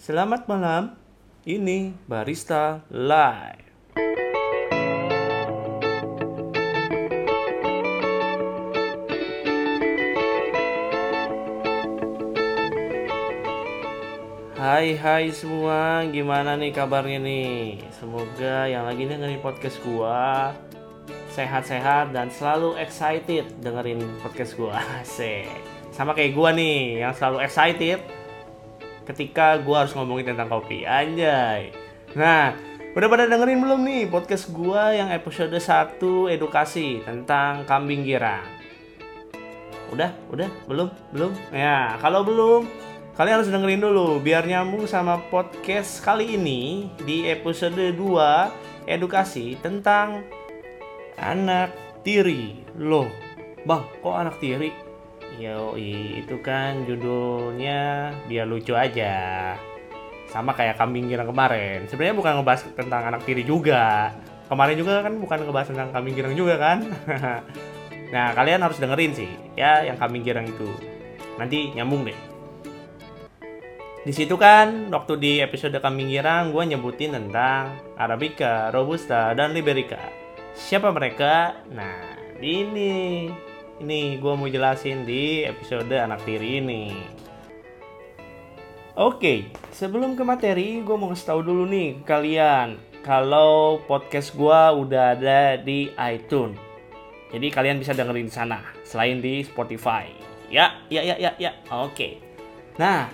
Selamat malam. Ini Barista Live. Hai hai semua, gimana nih kabarnya nih? Semoga yang lagi dengerin podcast gua sehat-sehat dan selalu excited dengerin podcast gua. Asik. Sama kayak gua nih yang selalu excited ketika gua harus ngomongin tentang kopi. Anjay. Nah, udah pada dengerin belum nih podcast gua yang episode 1 edukasi tentang kambing girang? Udah, udah, belum, belum. Ya, kalau belum, kalian harus dengerin dulu biar nyambung sama podcast kali ini di episode 2 edukasi tentang anak tiri. Loh, Bang, kok anak tiri? Yo, itu kan judulnya biar lucu aja. Sama kayak kambing girang kemarin. Sebenarnya bukan ngebahas tentang anak tiri juga. Kemarin juga kan bukan ngebahas tentang kambing girang juga kan. nah, kalian harus dengerin sih ya yang kambing girang itu. Nanti nyambung deh. Di situ kan waktu di episode kambing girang gue nyebutin tentang Arabica, Robusta, dan Liberica. Siapa mereka? Nah, ini ini gue mau jelasin di episode anak tiri ini. Oke, sebelum ke materi, gue mau ngasih tahu dulu nih ke kalian kalau podcast gue udah ada di iTunes. Jadi kalian bisa dengerin di sana selain di Spotify. Ya, ya, ya, ya, ya. Oke. Nah,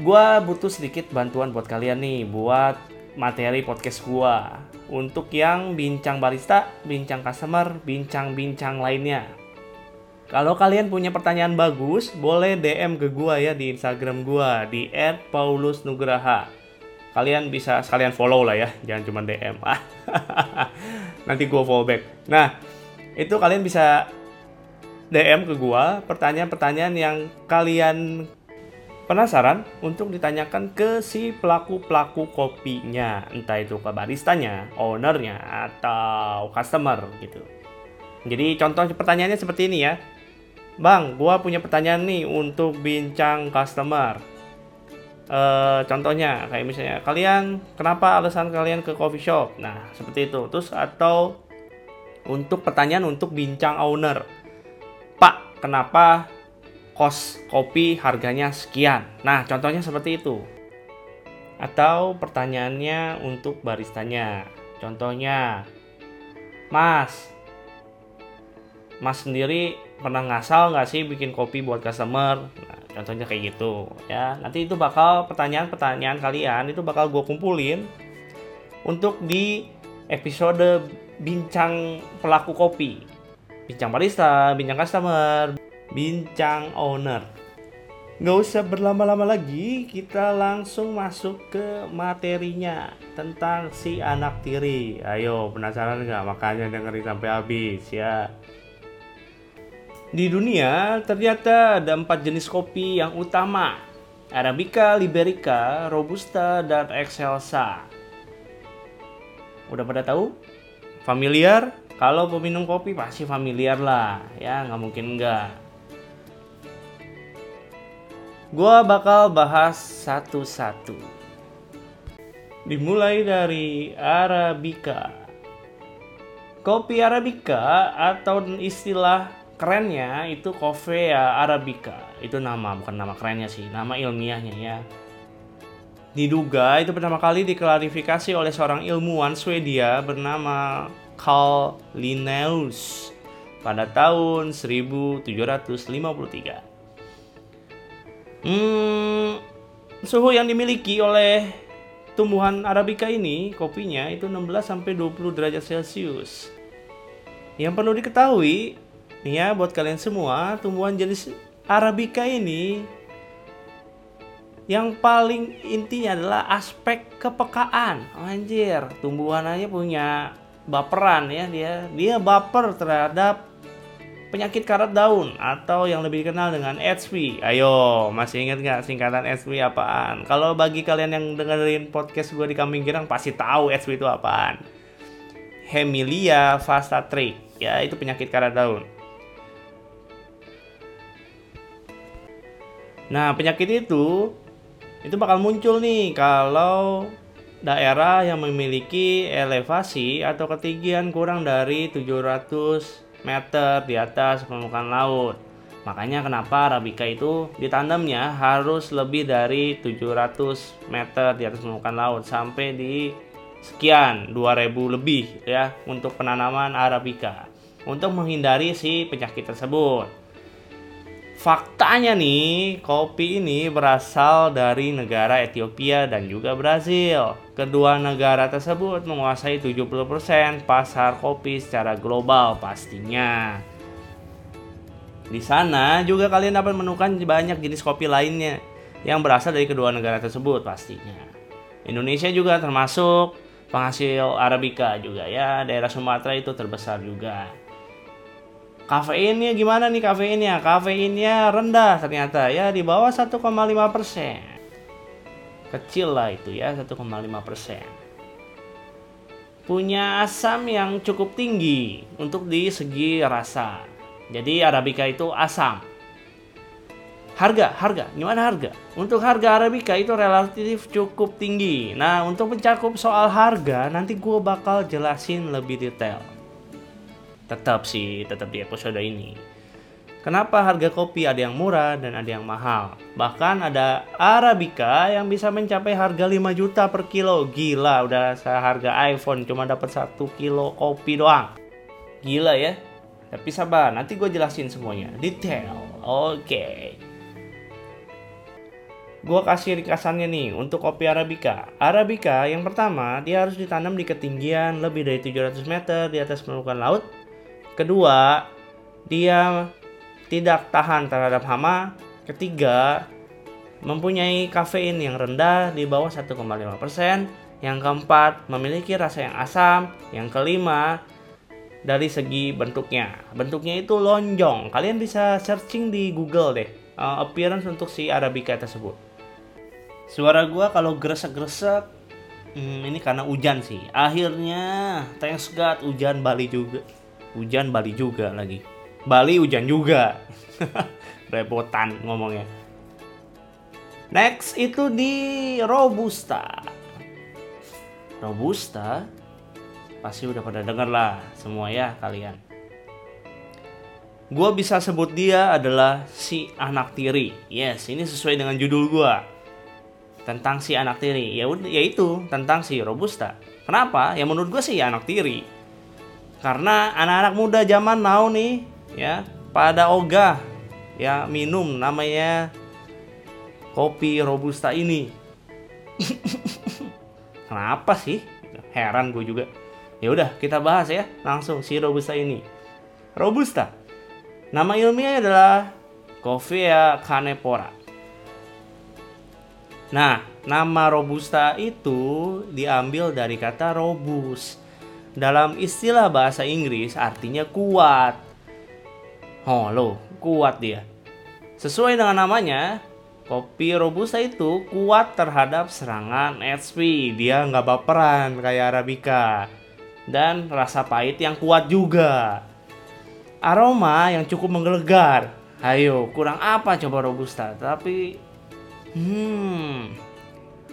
gue butuh sedikit bantuan buat kalian nih buat materi podcast gue untuk yang bincang barista, bincang customer, bincang-bincang lainnya. Kalau kalian punya pertanyaan bagus, boleh DM ke gua ya di Instagram gua di @paulusnugraha. Kalian bisa sekalian follow lah ya, jangan cuma DM. Nanti gua follow back. Nah, itu kalian bisa DM ke gua pertanyaan-pertanyaan yang kalian penasaran untuk ditanyakan ke si pelaku-pelaku kopinya, entah itu ke baristanya, ownernya, atau customer gitu. Jadi contoh pertanyaannya seperti ini ya. Bang, gua punya pertanyaan nih untuk bincang customer. E, contohnya kayak misalnya kalian kenapa alasan kalian ke coffee shop? Nah, seperti itu. Terus atau untuk pertanyaan untuk bincang owner. Pak, kenapa kos kopi harganya sekian. Nah, contohnya seperti itu. Atau pertanyaannya untuk baristanya. Contohnya, Mas, Mas sendiri pernah ngasal nggak sih bikin kopi buat customer? Nah, contohnya kayak gitu ya. Nanti itu bakal pertanyaan-pertanyaan kalian itu bakal gue kumpulin untuk di episode bincang pelaku kopi, bincang barista, bincang customer, bincang owner. Nggak usah berlama-lama lagi, kita langsung masuk ke materinya tentang si anak tiri. Ayo, penasaran nggak? Makanya dengerin sampai habis ya. Di dunia ternyata ada empat jenis kopi yang utama. Arabica, Liberica, Robusta, dan Excelsa. Udah pada tahu? Familiar? Kalau peminum kopi pasti familiar lah, ya nggak mungkin enggak. Gua bakal bahas satu-satu. Dimulai dari Arabica. Kopi Arabica atau istilah kerennya itu Coffea Arabica. Itu nama, bukan nama kerennya sih, nama ilmiahnya ya. Diduga itu pertama kali diklarifikasi oleh seorang ilmuwan Swedia bernama Carl Linnaeus pada tahun 1753. Hmm, suhu yang dimiliki oleh tumbuhan arabica ini, kopinya itu 16 sampai 20 derajat Celcius. Yang perlu diketahui, ya buat kalian semua, tumbuhan jenis arabica ini yang paling intinya adalah aspek kepekaan. Anjir, tumbuhan aja punya baperan ya dia. Dia baper terhadap penyakit karat daun atau yang lebih dikenal dengan HV. Ayo, masih ingat nggak singkatan HV apaan? Kalau bagi kalian yang dengerin podcast gue di Kambing Girang pasti tahu HV itu apaan. Hemilia vastatrix, ya itu penyakit karat daun. Nah, penyakit itu itu bakal muncul nih kalau daerah yang memiliki elevasi atau ketinggian kurang dari 700 meter di atas permukaan laut. Makanya kenapa Arabica itu ditanamnya harus lebih dari 700 meter di atas permukaan laut sampai di sekian 2000 lebih ya untuk penanaman Arabica untuk menghindari si penyakit tersebut. Faktanya nih, kopi ini berasal dari negara Ethiopia dan juga Brazil. Kedua negara tersebut menguasai 70% pasar kopi secara global pastinya. Di sana juga kalian dapat menemukan banyak jenis kopi lainnya yang berasal dari kedua negara tersebut pastinya. Indonesia juga termasuk penghasil Arabica juga ya, daerah Sumatera itu terbesar juga. Kafeinnya gimana nih kafeinnya? Kafeinnya rendah ternyata ya di bawah 1,5 persen. Kecil lah itu ya 1,5 persen. Punya asam yang cukup tinggi untuk di segi rasa. Jadi Arabica itu asam. Harga, harga, gimana harga? Untuk harga Arabica itu relatif cukup tinggi. Nah, untuk mencakup soal harga, nanti gue bakal jelasin lebih detail tetap sih tetap di episode ini Kenapa harga kopi ada yang murah dan ada yang mahal? Bahkan ada Arabica yang bisa mencapai harga 5 juta per kilo. Gila, udah seharga iPhone cuma dapat 1 kilo kopi doang. Gila ya. Tapi sabar, nanti gue jelasin semuanya. Detail. Oke. Okay. Gue kasih rikasannya nih untuk kopi Arabica. Arabica yang pertama, dia harus ditanam di ketinggian lebih dari 700 meter di atas permukaan laut Kedua, dia tidak tahan terhadap hama. Ketiga, mempunyai kafein yang rendah di bawah 1,5%. Yang keempat, memiliki rasa yang asam. Yang kelima, dari segi bentuknya. Bentuknya itu lonjong. Kalian bisa searching di Google deh. Uh, appearance untuk si Arabica tersebut. Suara gua kalau gresek-gresek hmm, ini karena hujan sih. Akhirnya thanks God hujan Bali juga hujan Bali juga lagi. Bali hujan juga. Repotan ngomongnya. Next itu di Robusta. Robusta? Pasti udah pada denger lah semua ya kalian. Gue bisa sebut dia adalah si anak tiri. Yes ini sesuai dengan judul gue tentang si anak tiri. Ya yaitu tentang si robusta. Kenapa? Ya menurut gue sih anak tiri karena anak-anak muda zaman now nih ya pada ogah ya minum namanya kopi robusta ini. Kenapa sih? Heran gue juga. Ya udah kita bahas ya langsung si robusta ini. Robusta. Nama ilmiahnya adalah Coffea canepora. Nah, nama robusta itu diambil dari kata robust dalam istilah bahasa Inggris artinya kuat. Oh lo, kuat dia. Sesuai dengan namanya, kopi robusta itu kuat terhadap serangan HP. Dia nggak baperan kayak Arabica. Dan rasa pahit yang kuat juga. Aroma yang cukup menggelegar. Ayo, kurang apa coba robusta? Tapi, hmm,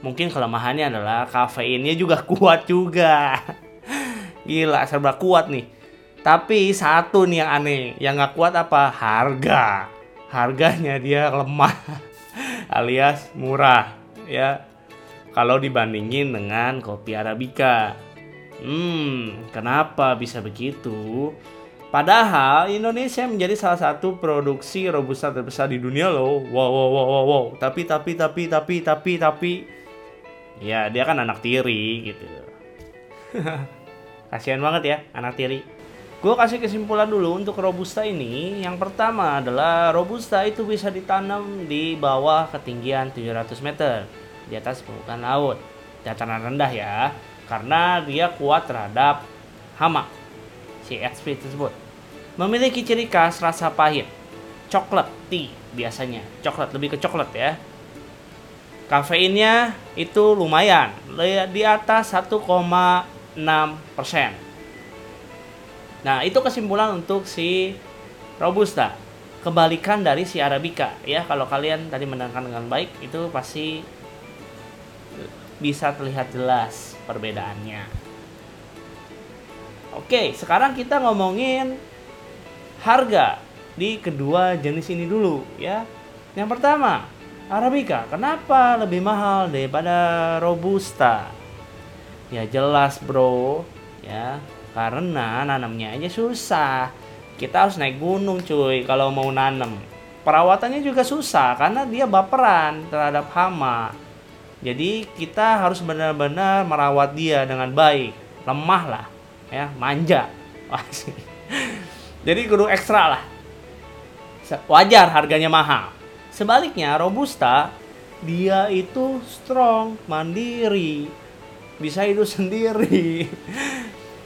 mungkin kelemahannya adalah kafeinnya juga kuat juga. Gila, serba kuat nih. Tapi satu nih yang aneh, yang nggak kuat apa? Harga. Harganya dia lemah alias murah ya. Kalau dibandingin dengan kopi arabica. Hmm, kenapa bisa begitu? Padahal Indonesia menjadi salah satu produksi robusta terbesar di dunia loh. Wow, wow, wow, wow, wow. Tapi, tapi, tapi, tapi, tapi, tapi, ya dia kan anak tiri gitu. Kasihan banget ya anak tiri. Gue kasih kesimpulan dulu untuk robusta ini. Yang pertama adalah robusta itu bisa ditanam di bawah ketinggian 700 meter di atas permukaan laut. Dataran rendah ya, karena dia kuat terhadap hama si XP tersebut. Memiliki ciri khas rasa pahit, coklat tea biasanya, coklat lebih ke coklat ya. Kafeinnya itu lumayan, di atas 1, 6%. Nah, itu kesimpulan untuk si Robusta. Kebalikan dari si Arabica ya. Kalau kalian tadi mendengarkan dengan baik itu pasti bisa terlihat jelas perbedaannya. Oke, sekarang kita ngomongin harga di kedua jenis ini dulu ya. Yang pertama, Arabica. Kenapa lebih mahal daripada Robusta? Ya jelas, Bro. Ya, karena nanamnya aja susah. Kita harus naik gunung, cuy, kalau mau nanam. Perawatannya juga susah karena dia baperan terhadap hama. Jadi kita harus benar-benar merawat dia dengan baik. Lemah lah, ya, manja. Jadi kudu ekstra lah. Wajar harganya mahal. Sebaliknya Robusta dia itu strong, mandiri, bisa hidup sendiri,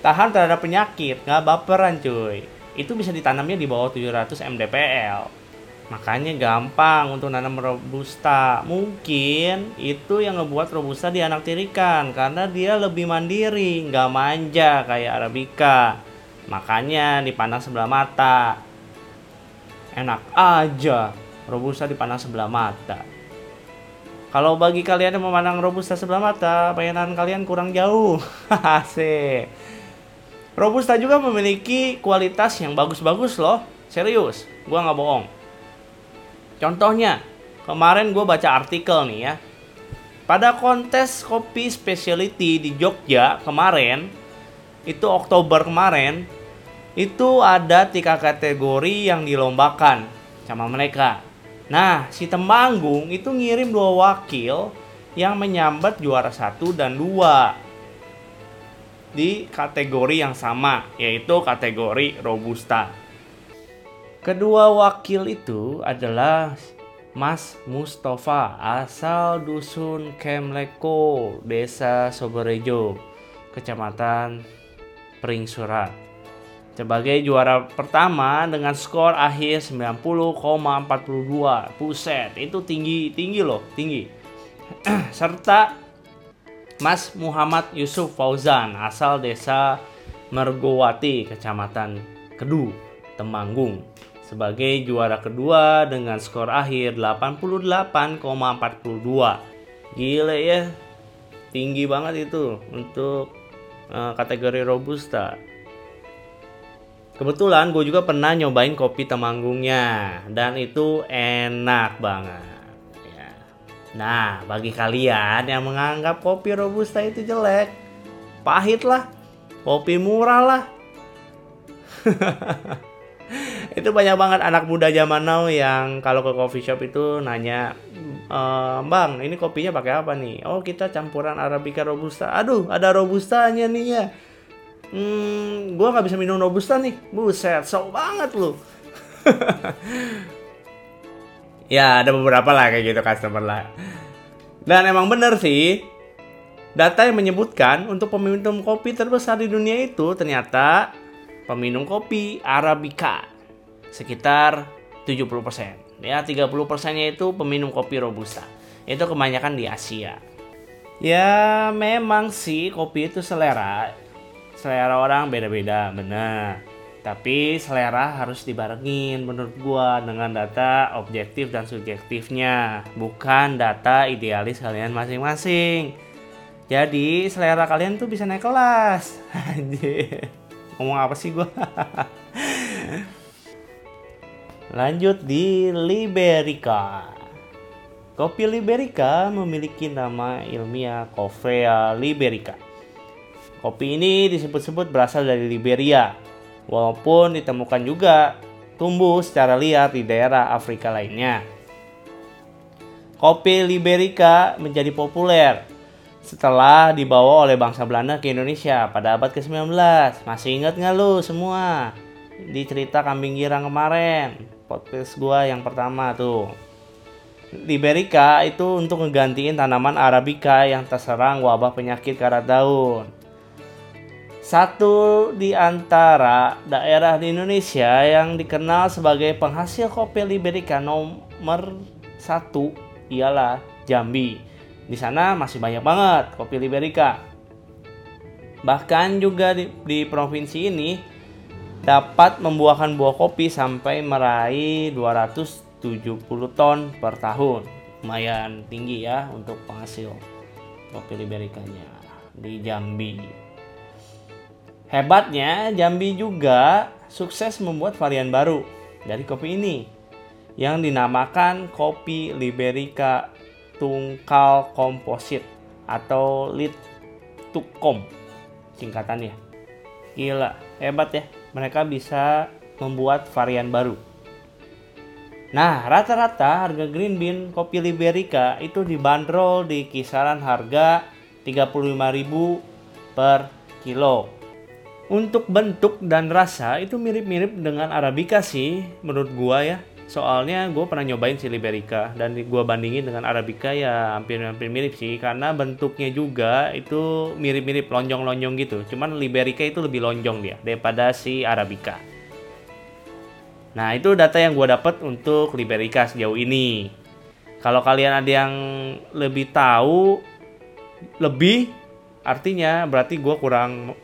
tahan terhadap penyakit, nggak baperan cuy. Itu bisa ditanamnya di bawah 700 mdpl makanya gampang untuk nanam robusta. Mungkin itu yang ngebuat robusta dianaktirikan karena dia lebih mandiri nggak manja kayak arabica. Makanya dipandang sebelah mata. Enak aja robusta dipandang sebelah mata kalau bagi kalian yang memandang robusta sebelah mata bayangan kalian kurang jauh asik robusta juga memiliki kualitas yang bagus-bagus loh serius gua nggak bohong Contohnya, kemarin gue baca artikel nih ya. Pada kontes kopi specialty di Jogja kemarin, itu Oktober kemarin, itu ada tiga kategori yang dilombakan sama mereka. Nah, si Temanggung itu ngirim dua wakil yang menyambat juara satu dan dua di kategori yang sama, yaitu kategori Robusta. Kedua wakil itu adalah Mas Mustafa asal dusun Kemleko, Desa Soberejo, Kecamatan Pringsurat. Sebagai juara pertama dengan skor akhir 90,42. Puset, itu tinggi, tinggi loh, tinggi. Serta Mas Muhammad Yusuf Fauzan asal Desa Mergowati, Kecamatan Kedu, Temanggung sebagai juara kedua dengan skor akhir 88,42. Gile ya. Tinggi banget itu untuk uh, kategori robusta. Kebetulan gue juga pernah nyobain kopi temanggungnya dan itu enak banget. Ya. Nah, bagi kalian yang menganggap kopi robusta itu jelek, pahit lah, kopi murah lah. itu banyak banget anak muda zaman now yang kalau ke coffee shop itu nanya e, bang ini kopinya pakai apa nih oh kita campuran arabica robusta aduh ada robustanya nih ya hmm gue nggak bisa minum robusta nih buset sok banget lu ya ada beberapa lah kayak gitu customer lah dan emang bener sih data yang menyebutkan untuk peminum kopi terbesar di dunia itu ternyata peminum kopi arabica sekitar 70%. Ya, 30%-nya itu peminum kopi robusta. Itu kebanyakan di Asia. Ya, memang sih kopi itu selera. Selera orang beda-beda, benar. Tapi selera harus dibarengin menurut gua dengan data objektif dan subjektifnya, bukan data idealis kalian masing-masing. Jadi selera kalian tuh bisa naik kelas. Ngomong apa sih gua? Lanjut di Liberica. Kopi Liberica memiliki nama ilmiah Coffea liberica. Kopi ini disebut-sebut berasal dari Liberia, walaupun ditemukan juga tumbuh secara liar di daerah Afrika lainnya. Kopi Liberica menjadi populer setelah dibawa oleh bangsa Belanda ke Indonesia pada abad ke-19. Masih ingat nggak lu semua? Di cerita kambing girang kemarin podcast gua yang pertama tuh. Liberica itu untuk ngegantiin tanaman Arabica yang terserang wabah penyakit karat daun. Satu di antara daerah di Indonesia yang dikenal sebagai penghasil kopi Liberica nomor satu ialah Jambi. Di sana masih banyak banget kopi Liberica. Bahkan juga di, di provinsi ini dapat membuahkan buah kopi sampai meraih 270 ton per tahun. Lumayan tinggi ya untuk penghasil. kopi Liberikanya di Jambi. Hebatnya Jambi juga sukses membuat varian baru dari kopi ini yang dinamakan kopi Liberica Tungkal Komposit atau Lit Tukom singkatannya. Gila, hebat ya. Mereka bisa membuat varian baru. Nah, rata-rata harga green bean kopi Liberica itu dibanderol di kisaran harga 35.000 per kilo. Untuk bentuk dan rasa itu mirip-mirip dengan Arabica sih menurut gua ya. Soalnya gue pernah nyobain si Liberica dan gue bandingin dengan Arabica ya hampir-hampir mirip sih karena bentuknya juga itu mirip-mirip lonjong-lonjong gitu. Cuman Liberica itu lebih lonjong dia daripada si Arabica. Nah itu data yang gue dapat untuk Liberica sejauh ini. Kalau kalian ada yang lebih tahu lebih artinya berarti gue kurang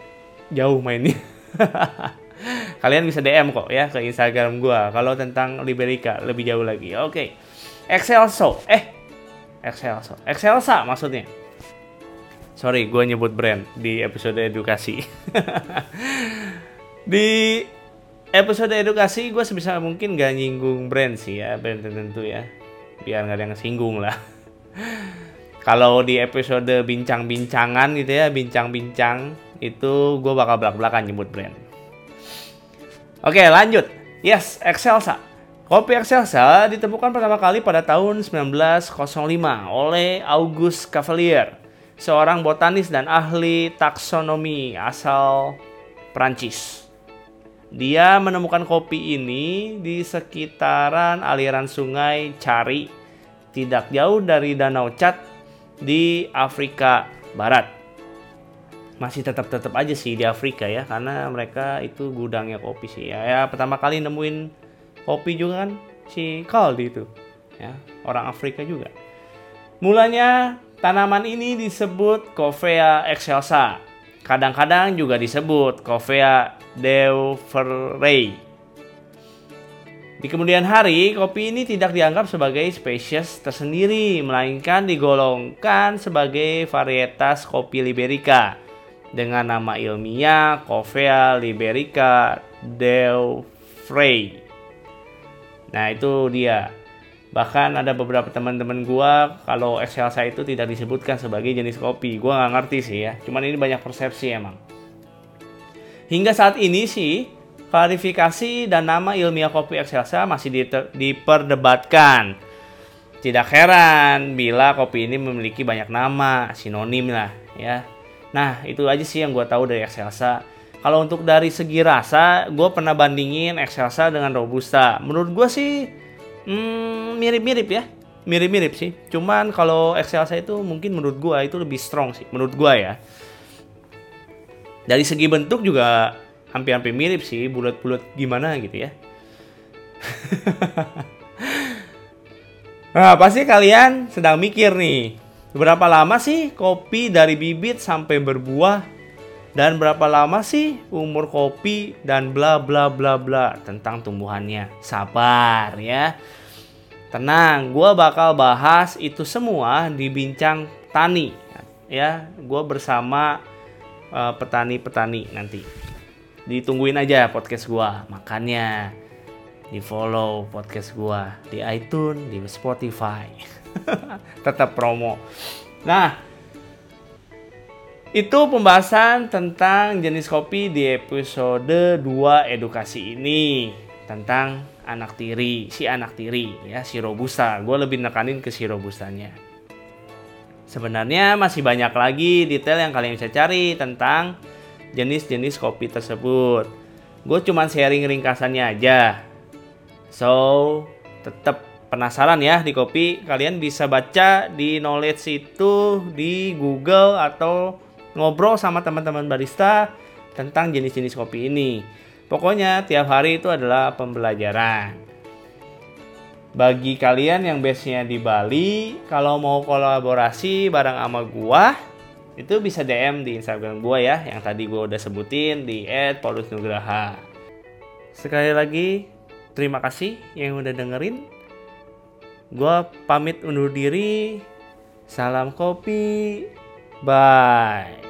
jauh mainnya. Kalian bisa DM kok ya ke Instagram gue kalau tentang Liberica lebih jauh lagi. Oke. Okay. Excelso. Eh. Excelso. Excelsa maksudnya. Sorry, gue nyebut brand di episode edukasi. di episode edukasi gue sebisa mungkin gak nyinggung brand sih ya, brand tertentu ya. Biar gak ada yang singgung lah. Kalau di episode bincang-bincangan gitu ya, bincang-bincang itu gue bakal belak-belakan nyebut brand. Oke, lanjut. Yes, Excelsa. Kopi Excelsa ditemukan pertama kali pada tahun 1905 oleh August Cavalier, seorang botanis dan ahli taksonomi asal Prancis. Dia menemukan kopi ini di sekitaran aliran sungai Cari, tidak jauh dari Danau Chad di Afrika Barat masih tetap tetap aja sih di Afrika ya karena mereka itu gudangnya kopi sih. Ya, ya pertama kali nemuin kopi juga kan si Caldi itu. Ya orang Afrika juga. Mulanya tanaman ini disebut Coffea excelsa. Kadang-kadang juga disebut Coffea deuferei di kemudian hari, kopi ini tidak dianggap sebagai spesies tersendiri, melainkan digolongkan sebagai varietas kopi Liberica dengan nama ilmiah Coffea liberica Frey. Nah, itu dia. Bahkan ada beberapa teman-teman gua kalau Excelsa itu tidak disebutkan sebagai jenis kopi. Gua nggak ngerti sih ya. Cuman ini banyak persepsi emang. Hingga saat ini sih klarifikasi dan nama ilmiah kopi Excelsa masih diperdebatkan. Tidak heran bila kopi ini memiliki banyak nama, sinonim lah ya. Nah, itu aja sih yang gue tahu dari Excelsa. Kalau untuk dari segi rasa, gue pernah bandingin Excelsa dengan Robusta. Menurut gue sih hmm, mirip-mirip ya, mirip-mirip sih. Cuman kalau Excelsa itu mungkin menurut gue itu lebih strong sih, menurut gue ya. Dari segi bentuk juga hampir-hampir mirip sih, bulat-bulat gimana gitu ya. nah, pasti kalian sedang mikir nih, Berapa lama sih kopi dari bibit sampai berbuah? Dan berapa lama sih umur kopi dan bla bla bla bla tentang tumbuhannya? Sabar ya. Tenang, gue bakal bahas itu semua di bincang tani ya. Gue bersama uh, petani-petani nanti. Ditungguin aja podcast gue. Makanya di follow podcast gue di iTunes, di Spotify. tetap promo. Nah, itu pembahasan tentang jenis kopi di episode 2 edukasi ini tentang anak tiri, si anak tiri ya, si robusta. Gue lebih nekanin ke si robustanya. Sebenarnya masih banyak lagi detail yang kalian bisa cari tentang jenis-jenis kopi tersebut. Gue cuma sharing ringkasannya aja. So, tetap penasaran ya di kopi, kalian bisa baca di knowledge itu di Google atau ngobrol sama teman-teman barista tentang jenis-jenis kopi ini. Pokoknya tiap hari itu adalah pembelajaran. Bagi kalian yang base-nya di Bali, kalau mau kolaborasi bareng sama gua, itu bisa DM di Instagram gua ya, yang tadi gua udah sebutin di @paulusnugraha. Sekali lagi, terima kasih yang udah dengerin. Gue pamit undur diri. Salam kopi. Bye.